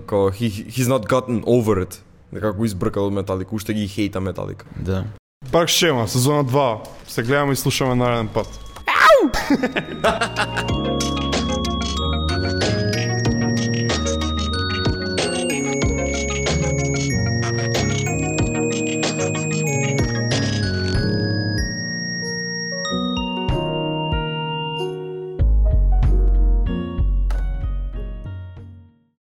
као he, he's not gotten over it. Дека го избркал од Металика, уште ги хейта Металика. Да. Парк Шема, сезона 2. Се гледаме и слушаме нареден пат.